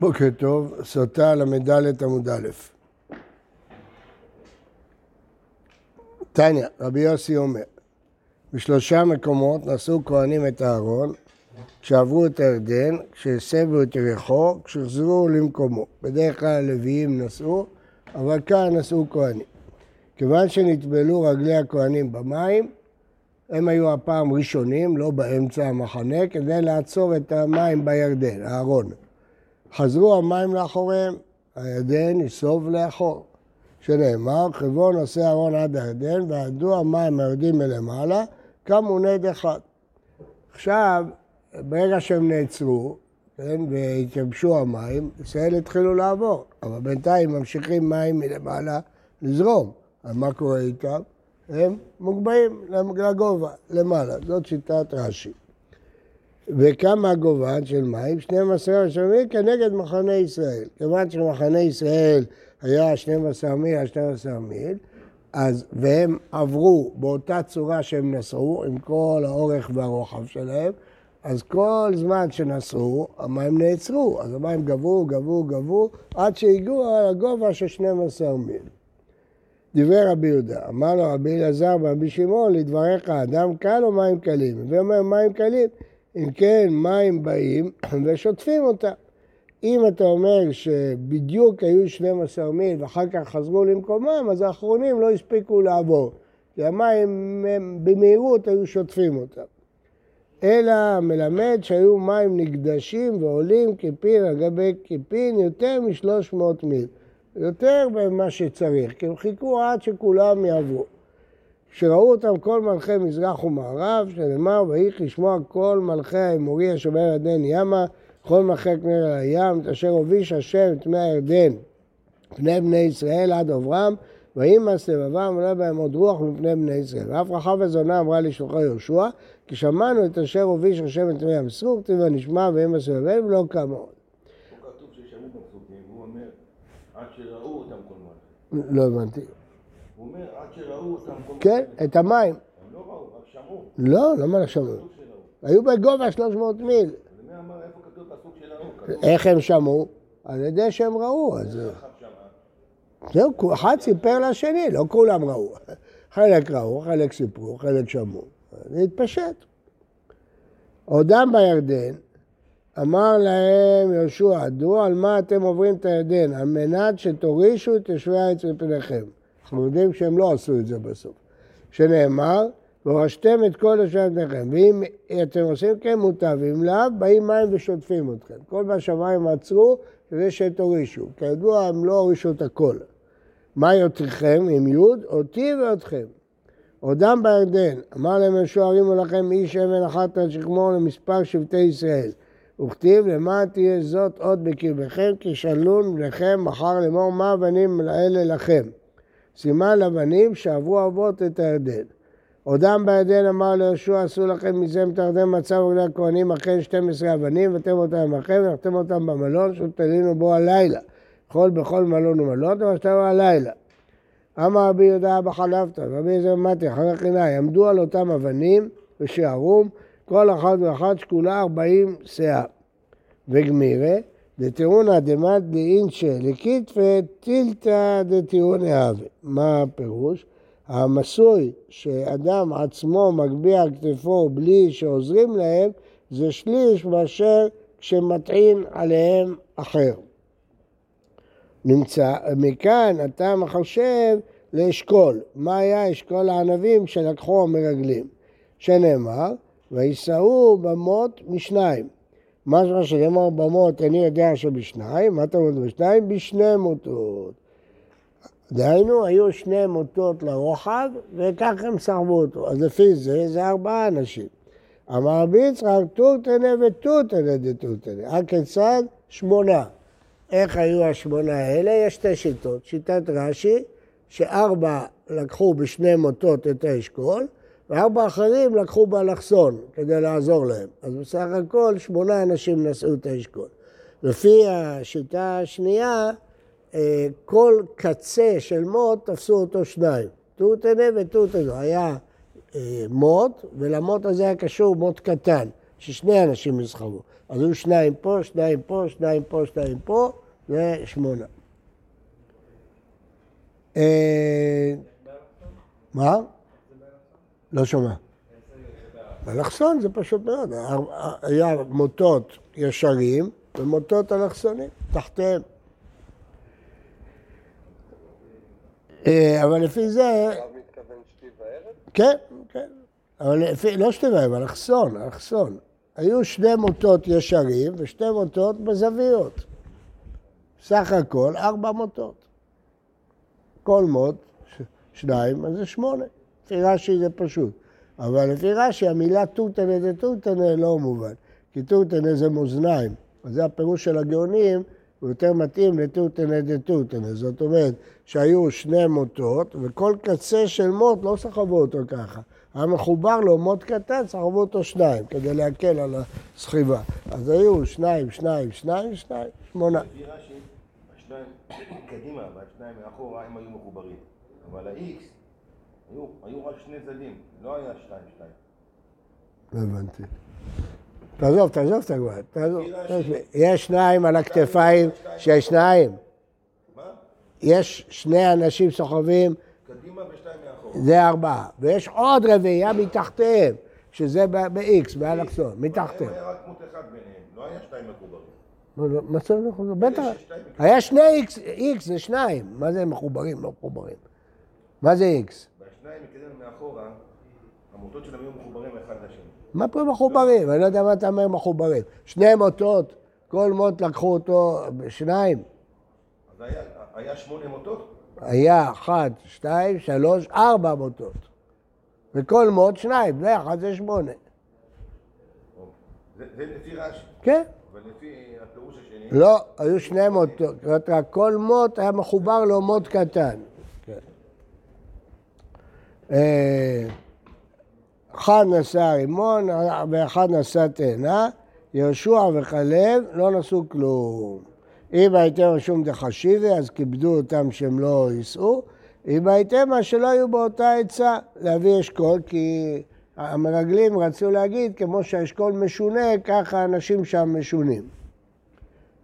בוקר טוב, סוטה ל"ד עמוד א'. תניא, רבי יוסי אומר, בשלושה מקומות נשאו כהנים את הארון, כשעברו את הירדן, כשהסבו את יריחו, כשחזרו למקומו. בדרך כלל הלוויים נשאו, אבל כאן נשאו כהנים. כיוון שנטבלו רגלי הכהנים במים, הם היו הפעם ראשונים, לא באמצע המחנה, כדי לעצור את המים בירדן, הארון. חזרו המים לאחוריהם, הירדן יסוב לאחור. שנאמר, חברון עושה ארון עד הירדן, ועדו המים היורדים מלמעלה, קמו נד אחד. עכשיו, ברגע שהם נעצרו, כן, והתייבשו המים, ישראל התחילו לעבור, אבל בינתיים ממשיכים מים מלמעלה לזרום. אז מה קורה איתם? הם מוגבהים לגובה, למעלה. זאת שיטת רש"י. וכמה הגובהן של מים? 12 ראשונים כנגד מחנה ישראל. כיוון שמחנה ישראל היה 12 מיל על 12 מיל, אז, והם עברו באותה צורה שהם נסעו, עם כל האורך והרוחב שלהם, אז כל זמן שנסעו, המים נעצרו. אז המים גבו, גבו, גבו, עד שהגיעו לגובה של 12 מיל. דברי רבי יהודה, אמר לו רבי אלעזר ורבי שמעון, לדבריך אדם קל או מים קלים? ואומר מים קלים. אם כן, מים באים ושוטפים אותה. אם אתה אומר שבדיוק היו 12 מיל ואחר כך חזרו למקומם, אז האחרונים לא הספיקו לעבור. כי המים במהירות היו שוטפים אותם. אלא מלמד שהיו מים נקדשים ועולים כפין על גבי כפין יותר מ-300 מיל. יותר ממה שצריך, כי הם חיכו עד שכולם יעברו. כשראו אותם כל מלכי מזרח ומערב, שנאמר, ויהי לשמוע כל מלכי האמורי השומר ירדן ימה, כל מלכי כנר על הים, את אשר הוביש השם את מי הירדן, פני בני ישראל עד עוברם, וימאס לבבם ולא בהם עוד רוח מפני בני ישראל. ואף רחב וזונה אמרה לשלוחי יהושע, כי שמענו את אשר הוביש השם את מי המסרור, כתיב ונשמע וימאס לבבם ולא קם עוד. כתוב ששמעו בפסוקים, הוא אומר, עד שראו אותם כל מלכי. לא הבנתי. הוא אומר, עד שראו אותם כן, את המים. הם לא ראו, רק שמעו. לא, למה לא שמעו? היו בגובה 300 מיל. איך הם שמעו? על ידי שהם ראו, אז... זהו, אחד סיפר לשני, לא כולם ראו. חלק ראו, חלק סיפרו, חלק שמעו. זה התפשט. עודם בירדן, אמר להם יהושע, דעו על מה אתם עוברים את הירדן, על מנת שתורישו את יושבי הארץ מפניכם. אנחנו יודעים שהם לא עשו את זה בסוף. שנאמר, והורשתם את כל יושבי מפניכם. ואם אתם עושים כן מוטב, ואם לאו, באים מים ושוטפים אתכם. כל מה שהמים עצרו, כדי שתורישו. כידוע, הם לא הורישו את הכל. מה יותריכם עם יוד? אותי ואתכם. עודם בירדן, אמר להם יהושע הרימו לכם איש אבן אחת על שכמו למספר שבטי ישראל. וכתיב למען תהיה זאת עוד בקרבכם כי שלון בניכם מחר לאמור מה הבנים האלה לכם. סימן לבנים שעברו אבות את הירדן. עודם בירדן אמר ליהושע עשו לכם מזה הירדן מצב רגלי הכהנים אכן 12 אבנים ותם אותם עמכם ונחתם אותם במלון שתלינו בו הלילה. יכול בכל מלון ומלון ושתנו הלילה. אמר רבי יהודה אבא חלפתא, רבי יזר מתי, אחרי חינאי, עמדו על אותם אבנים ושערום, כל אחד ואחת שקולה ארבעים שאה. וגמירה, דתירונא דמד דאינשא לכתפי טילתא דתירונא הווה. מה הפירוש? המסוי שאדם עצמו מגביה כתפו בלי שעוזרים להם, זה שליש מאשר כשמטעין עליהם אחר. נמצא, מכאן אתה מחשב לאשכול. מה היה אשכול הענבים שלקחו המרגלים? שנאמר, ויישאו במות משניים. משמע שנאמר במות, אני יודע שבשניים, מה אתה אומר בשניים? בשני מוטות. דהיינו, היו שני מוטות לרוחב, וכך הם סרבו אותו. אז לפי זה, זה ארבעה אנשים. אמר רבי יצחק, תותנה ותותנה דתותנה. הכיצד? שמונה. איך היו השמונה האלה? יש שתי שיטות. שיטת רש"י, שארבע לקחו בשני מוטות את האשכול, וארבע אחרים לקחו באלכסון כדי לעזור להם. אז בסך הכל שמונה אנשים נשאו את האשכול. לפי השיטה השנייה, אה, כל קצה של מוט תפסו אותו שניים. תותנה ותותנה. היה אה, מוט, ולמוט הזה היה קשור מוט קטן. ששני אנשים יסחבו. אז היו שניים פה, שניים פה, שניים פה, שניים פה, ושמונה. אה, מה? לא שומע. באלכסון זה פשוט מאוד, היה מוטות ישרים ומוטות אלכסונים, תחתיהם. אה, אבל לפי זה... כן, כן. אבל לפי, לא שתי וערב, אלכסון, אלכסון. היו שני מוטות ישרים ושתי מוטות בזוויות. סך הכל ארבע מוטות. כל מוט, שניים, אז זה שמונה. לפי רש"י זה פשוט. אבל לפי רש"י המילה טוטנה זה טוטנה לא מובן. כי טוטנה זה מאזניים. אז זה הפירוש של הגאונים, הוא יותר מתאים לטוטנה דטוטנה. זאת אומרת שהיו שני מוטות, וכל קצה של מוט לא סחבו אותו ככה. היה מחובר לו מוט קטן, סחבו אותו שניים, כדי להקל על הסחיבה. אז היו שניים, שניים, שניים, שניים, שמונה. לפי רש"י, השניים קדימה והשניים מאחורה הם היו מחוברים. אבל ה-X היו, היו רק שני צדדים, לא היה שתיים שתיים. לא הבנתי. תעזוב, תעזוב את הגבוהה, תעזוב. יש שניים על הכתפיים, שיש שניים. מה? יש שני אנשים סוחבים, קדימה ושתיים מאחורה. זה ארבעה. ויש עוד רביעייה מתחתיהם, שזה ב-X, באלכסון, מתחתיהם. היה רק מוט אחד ביניהם, לא היה שתיים מחוברים. מה זה- מה זה מחוברים? בטח. היה שני X, X זה שניים. מה זה מחוברים? לא מחוברים. מה זה X? והשניים מקדימה ומאחורה, המוטות שלהם היו מחוברים אחד לשני. מה פה מחוברים? אני לא יודע מה אתה אומר מחוברים. שני מוטות, כל מוט לקחו אותו שניים. אז היה, היה שמונה מוטות? היה אחת, שתיים, שלוש, ארבע מוטות. וכל מוט שניים, זה אחד זה שמונה. זה, זה לפי רש"י, כן. אבל לפי הפירוש השני, לא, היו שני מוטות, כל מוט היה מחובר לו מוט קטן. אה, אחד נשא רימון ואחד נשא תאנה, יהושע וכלב לא נשאו כלום. אם הייתם רשום דחשיבי, אז כיבדו אותם שהם לא ייסעו. אם הייתם מה שלא היו באותה עצה, להביא אשכול, כי המרגלים רצו להגיד, כמו שהאשכול משונה, ככה האנשים שם משונים.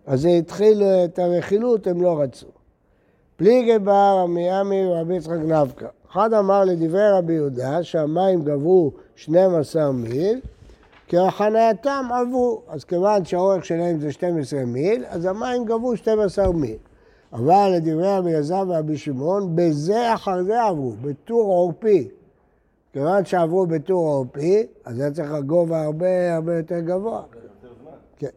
אז זה התחיל את הרכילות, הם לא רצו. פליגי בר עמיעמי ורבי יצחק נפקא. אחד אמר לדברי רבי יהודה שהמים גבו 12 מיל, כי החנייתם עברו. אז כיוון שהאורך שלהם זה 12 מיל, אז המים גבו 12 מיל. אבל לדברי רבי אלעזר ורבי שמעון, בזה אחר זה עברו, בטור עורפי. כיוון שעברו בטור עורפי, אז היה צריך הגובה הרבה הרבה יותר גבוה. כן.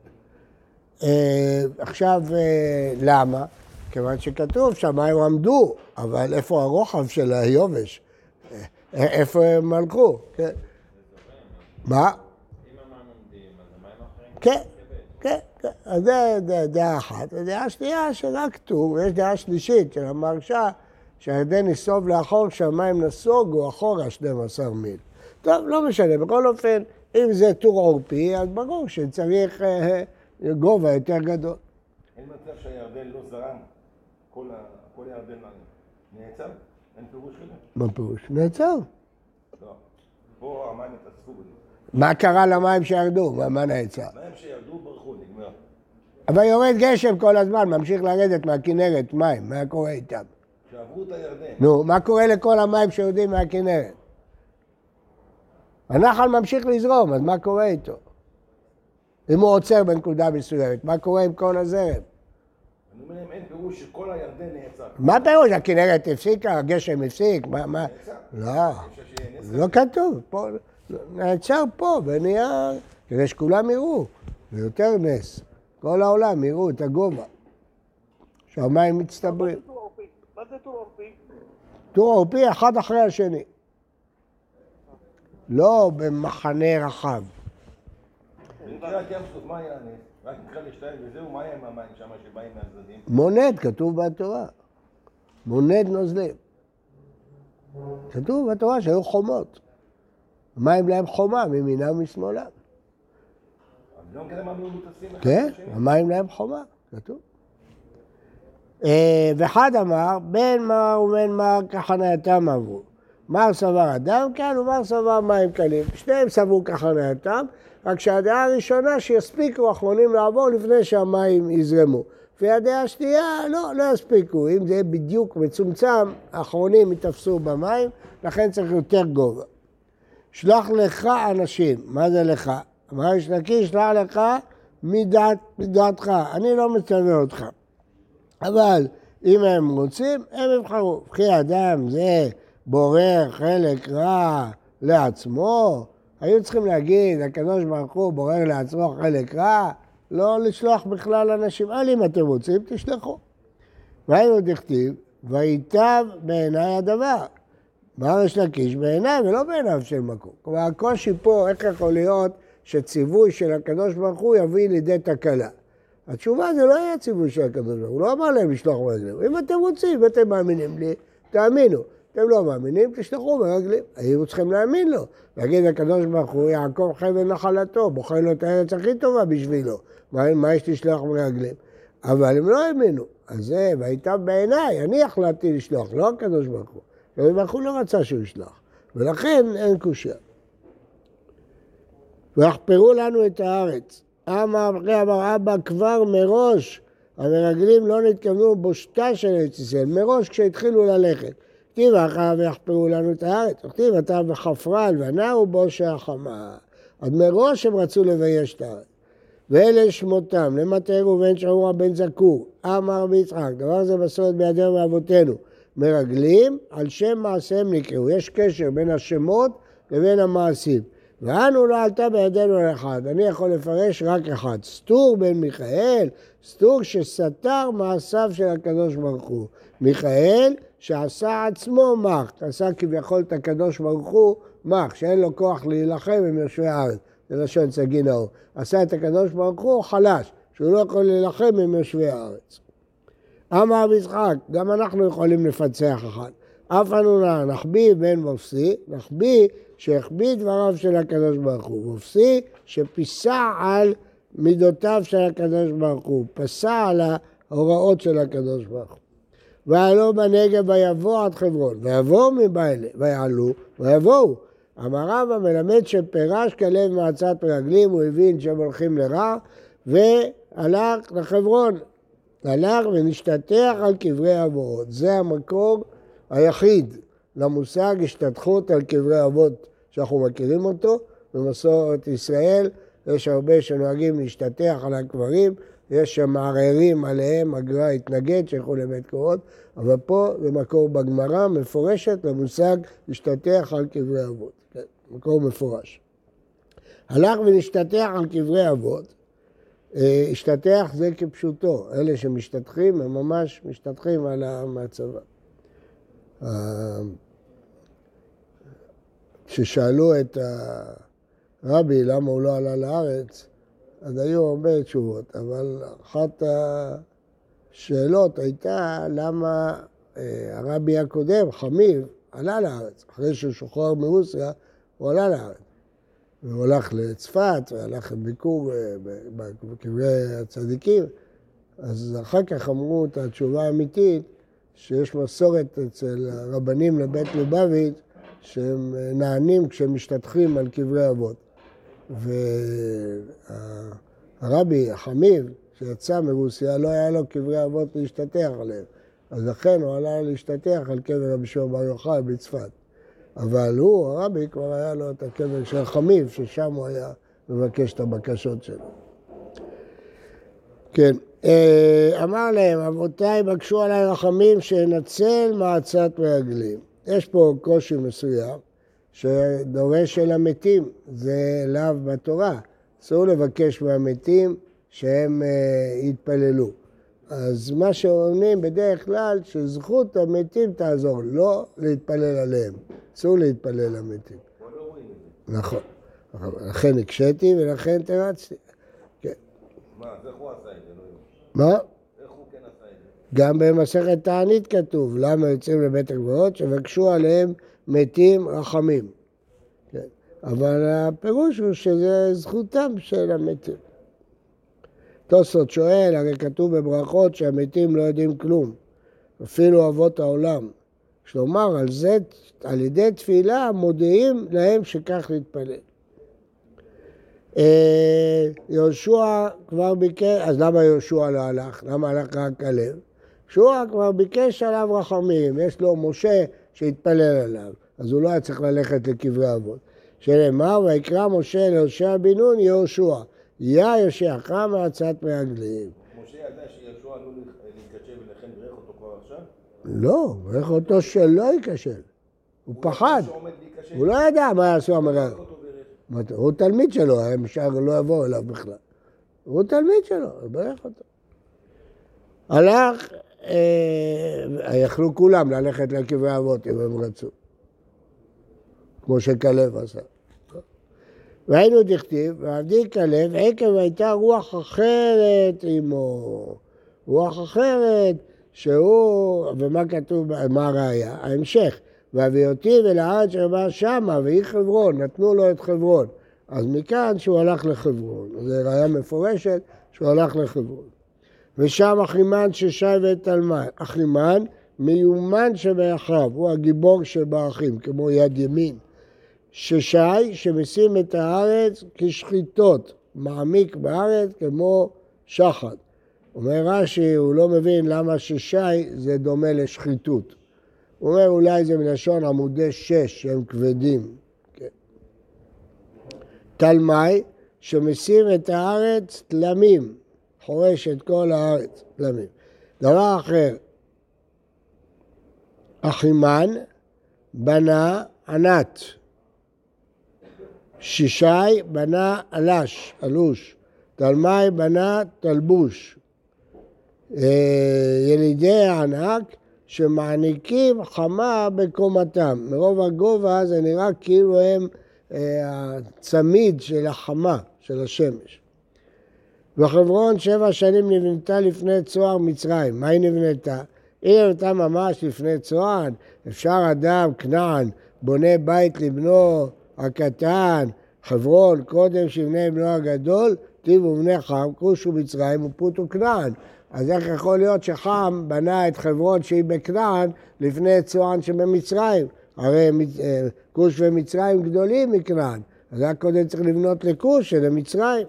אה, עכשיו, אה, למה? כיוון שכתוב שהמים עמדו, אבל איפה הרוחב של היובש? אה, איפה הם הלכו? כן. מה? כן, כן, כן. אז זה דעה אחת. הדעה השנייה שרק טור, ויש דעה שלישית של המרשה, שהירדן נסוב לאחור כשהמים נסוגו אחורה 12 מיל. טוב, לא משנה, בכל אופן, אם זה טור עורפי, אז ברור שצריך אה, גובה יותר גדול. אין מצב שהירדן לא זרם, כל, ה, כל הירדן נעצר? אין פירוש כזה? מה פירוש? נעצר. לא. פה המים התאספו בזה. מה קרה למים שירדו? מה, מה נעצר? המים שירדו ברחו, נגמר. אבל יורד גשם כל הזמן, ממשיך לרדת מהכנרת מים, מה קורה איתם? שעברו את הירדן. נו, מה קורה לכל המים שיורדים מהכנרת? הנחל ממשיך לזרום, אז מה קורה איתו? אם הוא עוצר בנקודה מסוימת, מה קורה עם כל הזרם? אני אומר להם, אין פירוש שכל הירדן נעצר. מה פירוש? הכנרת הפסיקה, הגשם הפסיק? מה, מה? לא, נס לא כתוב. פה, נעצר פה ונהיה, כדי שכולם יראו. זה יותר נס. כל העולם יראו את הגובה. שהמים מצטברים. מה זה טור עורפי? טור עורפי אחד אחרי השני. לא במחנה רחב. מה היה הנס? רק נקרא לשתיים וזהו, מה עם המים שם שבאים מהצדדים? מונד, כתוב בתורה. מונד נוזלים. כתוב בתורה שהיו חומות. המים להם חומה מימינם ומשמאלם. גם כן? המים להם חומה, כתוב. אה, ואחד אמר, בין מר ובין מר כחנייתם עברו. מר סבר אדם כאן ומר סבר מים קלים. שניהם סברו כחנייתם, רק שהדעה הראשונה שיספיקו האחרונים לעבור לפני שהמים יזרמו. והדעה השנייה, לא, לא יספיקו. אם זה בדיוק מצומצם, האחרונים ייתפסו במים, לכן צריך יותר גובה. שלח לך אנשים, מה זה לך? אמר יש לקיש, שלח לך מדעת, מדעתך, אני לא מצווה אותך. אבל אם הם רוצים, הם יבחרו. וכי אדם זה בורר חלק רע לעצמו, היו צריכים להגיד, הקדוש ברוך הוא בורר לעצמו חלק רע, לא לשלוח בכלל אנשים, אבל אם אתם רוצים, תשלחו. והיינו דכתיב, וייטב בעיניי הדבר. מה יש לקיש? בעיניי ולא בעיניו של מקום. כלומר, הקושי פה, איך יכול להיות שציווי של הקדוש ברוך הוא יביא לידי תקלה? התשובה זה לא היה ציווי של הקדוש ברוך הוא, הוא לא אמר להם לשלוח ברגלים. אם אתם רוצים ואתם מאמינים לי, תאמינו. אתם לא מאמינים, תשלחו ברגלים. היינו צריכים להאמין לו. להגיד לקדוש ברוך הוא, יעקב חבל נחלתו, בוחר לו את הארץ הכי טובה בשבילו. מה, מה יש לשלוח ברגלים? אבל הם לא האמינו. אז זה, והייתה בעיניי, אני החלטתי לשלוח, לא הקדוש ברוך הוא. הקדוש ברוך הוא לא רצה שהוא ישלח. ולכן אין קושייה. ויחפרו לנו את הארץ. אמר אמר אבא כבר מראש, המרגלים לא נתכוונו בושתה של ארץ ישראל, מראש כשהתחילו ללכת. כתיב אחריו ויחפרו לנו את הארץ, וכתיב אתה וחפרל ונעו בושה החמה. אז מראש הם רצו לבייש את הארץ. ואלה שמותם, למטה ראובן שאמורה בן זקור, אמר ביצחק, דבר זה מסורת בידינו ואבותינו. מרגלים, על שם מעשיהם נקראו. יש קשר בין השמות לבין המעשים. ואנו לא עלתה בידינו על אחד, אני יכול לפרש רק אחד. סטור בן מיכאל, סטור שסתר מעשיו של הקדוש ברוך הוא. מיכאל שעשה עצמו מח, עשה כביכול את הקדוש ברוך הוא מח, שאין לו כוח להילחם עם יושבי הארץ, זה לשון סגי נאור. עשה את הקדוש ברוך הוא חלש, שהוא לא יכול להילחם עם יושבי הארץ. אמר יצחק, גם אנחנו יכולים לפצח אחד. אף אנו נא נחביא בן מופסי, נחביא שהחביא דבריו של הקדוש ברוך הוא. מופסי שפיסע על מידותיו של הקדוש ברוך הוא, פסע על ההוראות של הקדוש ברוך הוא. ועלו בנגב ויבוא עד חברון, ויבואו מבעלה, ויעלו, ויבואו. אמר רבא מלמד שפירש כלב מעצת רגלים, הוא הבין שהם הולכים לרע, והלך לחברון. הלך ונשתטח על קברי אבות. זה המקור היחיד למושג השתתחות על קברי אבות שאנחנו מכירים אותו. במסורת ישראל יש הרבה שנוהגים להשתטח על הקברים, יש שמערערים עליהם, הגר"א התנגד שילכו לבית קורות, אבל פה זה מקור בגמרא מפורשת למושג להשתטח על קברי אבות, כן, מקור מפורש. הלך ונשתטח על קברי אבות, אה, השתטח זה כפשוטו, אלה שמשתטחים הם ממש משתטחים על המצבה. אה, כששאלו את הרבי למה הוא לא עלה לארץ, אז היו הרבה תשובות, אבל אחת השאלות הייתה למה אה, הרבי הקודם, חמיב, עלה לארץ. אחרי שהוא שוחרר מרוסיה, הוא עלה לארץ. והוא הלך לצפת, והלך לביקור אה, בקברי הצדיקים. אז אחר כך אמרו את התשובה האמיתית, שיש מסורת אצל הרבנים לבית לובביץ', שהם נענים כשהם משתטחים על קברי אבות. והרבי החמיב, שיצא מרוסיה, לא היה לו קברי אבות להשתטח עליהם. אז לכן הוא עלה להשתטח על קבר רבי שמעון בר יוחאי בצפת. אבל הוא, הרבי, כבר היה לו את הקבר של חמיב, ששם הוא היה מבקש את הבקשות שלו. כן, אה, אמר להם, אבותיי בקשו עליי רחמים שאנצל מעצת רגלים. יש פה קושי מסוים, שדורש של המתים, זה לאו בתורה. אסור לבקש מהמתים שהם uh, יתפללו. אז מה שעונים בדרך כלל, שזכות המתים תעזור, לא להתפלל עליהם. אסור להתפלל למתים. נכון. לכן הקשיתי ולכן תרצתי. כן. מה, אז איך הוא עשה את זה? מה? גם במסכת תענית כתוב, למה יוצאים לבית הגבוהות? שבקשו עליהם מתים רחמים. כן. אבל הפירוש הוא שזה זכותם של המתים. תוספות שואל, הרי כתוב בברכות שהמתים לא יודעים כלום, אפילו אבות העולם. כלומר, על זה, על ידי תפילה מודיעים להם שכך להתפלל. אה, יהושע כבר ביקש, אז למה יהושע לא הלך? למה הלך רק כלב? יהושע כבר ביקש עליו רחמים, יש לו משה שהתפלל עליו, אז הוא לא היה צריך ללכת לקברי אבות. שנאמר, ויקרא משה ליהושע בן נון יהושע, יא יושעך מעצת מרגלים. משה ידע שיהושע עלול להתקשר ולכן בירך אותו כבר עכשיו? לא, בירך אותו שלא ייכשל. הוא פחד, הוא לא ידע מה יעשו המרגלים. אותו בירך. מה אתה- הוא תלמיד שלו, הם שאר לא יבואו אליו בכלל. הוא תלמיד שלו, הוא ברך אותו. הלך, אה, יכלו כולם ללכת לקברי אבות אם הם רצו, כמו שכלב עשה. והיינו דכתיב, ועבדי כלב, עקב הייתה רוח אחרת עמו. רוח אחרת, שהוא, ומה כתוב, מה הראיה? ההמשך. והביאותיו אל הארץ שבא שמה, והיא חברון, נתנו לו את חברון. אז מכאן שהוא הלך לחברון. זו ראיה מפורשת שהוא הלך לחברון. ושם אחימן ששי ואת תלמי. אחימן מיומן שבאחיו, הוא הגיבור שבאחים, כמו יד ימין. ששי שמשים את הארץ כשחיטות, מעמיק בארץ כמו שחד. אומר רש"י, הוא לא מבין למה ששי זה דומה לשחיתות. הוא אומר אולי זה מלשון עמודי שש שהם כבדים. כן. תלמי שמשים את הארץ תלמים, חורש את כל הארץ תלמים. דבר אחר, אחימן בנה ענת. שישי בנה אלש, אלוש. תלמי בנה תלבוש. אה, ילידי הענק שמעניקים חמה בקומתם. מרוב הגובה זה נראה כאילו הם אה, הצמיד של החמה, של השמש. וחברון שבע שנים נבנתה לפני צוהר מצרים. מה היא נבנתה? היא נבנתה ממש לפני צוהר. אפשר אדם, כנען, בונה בית לבנו הקטן, חברון, קודם שיבנה בנו הגדול, טיבו בני חם, כושו מצרים ופוטו כנען. אז איך יכול להיות שחם בנה את חברון שהיא בכנען לפני צוען שבמצרים? הרי אה, כוש ומצרים גדולים מכנען, אז רק קודם צריך לבנות לכוש שלמצרים.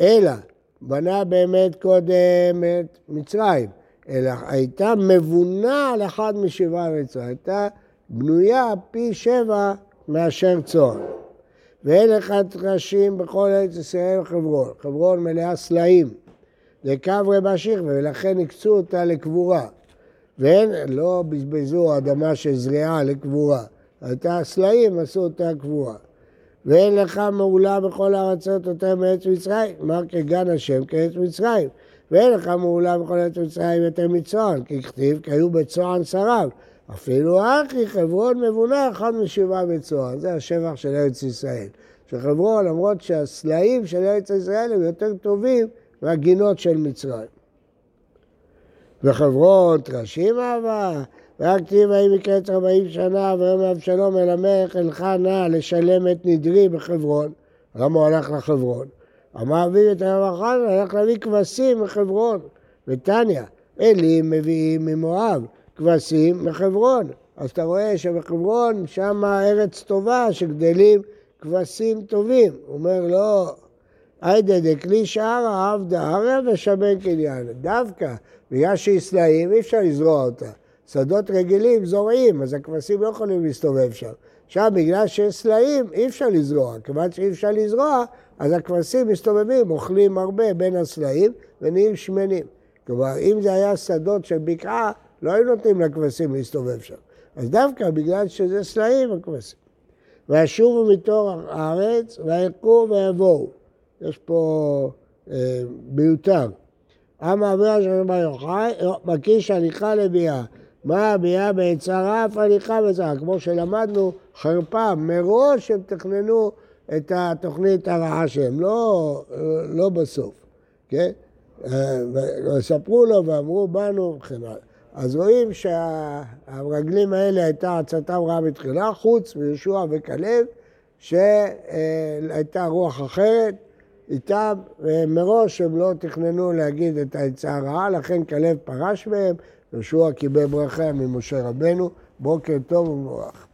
אלא, בנה באמת קודם את מצרים, אלא הייתה מבונה על אחד משבעה מצרים, הייתה בנויה פי שבע מאשר צוהר. ואין אחד ראשים בכל ארץ ישראל חברון, חברון מלאה סלעים. לקברי משיח, ולכן הקצו אותה לקבורה. ואין, לא בזבזו אדמה של זריעה לקבורה. הייתה סלעים, עשו אותה קבורה. ואין לך מעולה בכל הארצות יותר מארץ מצרים, אמר כגן השם כארץ מצרים. ואין לך מעולה בכל ארץ מצרים יותר מצוען, כי כתיב, כי היו בצוען שריו. אפילו אחי חברון מבונה אחד משבעה בצוען, זה השבח של ארץ ישראל. שחברון, למרות שהסלעים של ארץ ישראל הם יותר טובים והגינות של מצרים. וחברות טרשים אהבה, ורק כתיב ויהי מקץ ארבעים שנה, ויום אבשלום אל המלך אלך נא לשלם את נדרי בחברון. למה הלך לחברון? אמר אביו את הרווחה, הלך להביא כבשים מחברון. ותניא, אלים מביאים ממואב, כבשים מחברון. אז אתה רואה שבחברון שם ארץ טובה, שגדלים כבשים טובים. הוא אומר, לא, היידה דכלי שערה עבדה הרי ושמן קניין. דווקא בגלל שהיא סלעים אי אפשר לזרוע אותה. שדות רגילים זורעים, אז הכבשים לא יכולים להסתובב שם. שם בגלל שיש סלעים אי אפשר לזרוע. כיוון שאי אפשר לזרוע, אז הכבשים מסתובבים, אוכלים הרבה בין הסלעים ונהיים שמנים. כלומר, אם זה היה שדות של בקעה, לא היו נותנים לכבשים להסתובב שם. אז דווקא בגלל שזה סלעים, הכבשים. וישובו מתור הארץ, ויקו ויבואו. יש פה אה, מיותר. אמה אברה של רבי יוחאי, מקיש הליכה לביאה. מה הביאה בעצרה, אף הליכה בעצרה. כמו שלמדנו, חרפה, מראש הם תכננו את התוכנית הרעה שלהם, לא, לא בסוף, כן? ספרו לו ואמרו באנו וכן הלאה. אז רואים שהרגלים האלה הייתה עצתם רעה בתחילה, חוץ מישוע וכלב, שהייתה רוח אחרת, איתם, ומראש הם לא תכננו להגיד את העצה הרעה, לכן כלב פרש מהם, יהושע קיבל ברכה ממשה רבנו, בוקר טוב ומבורך.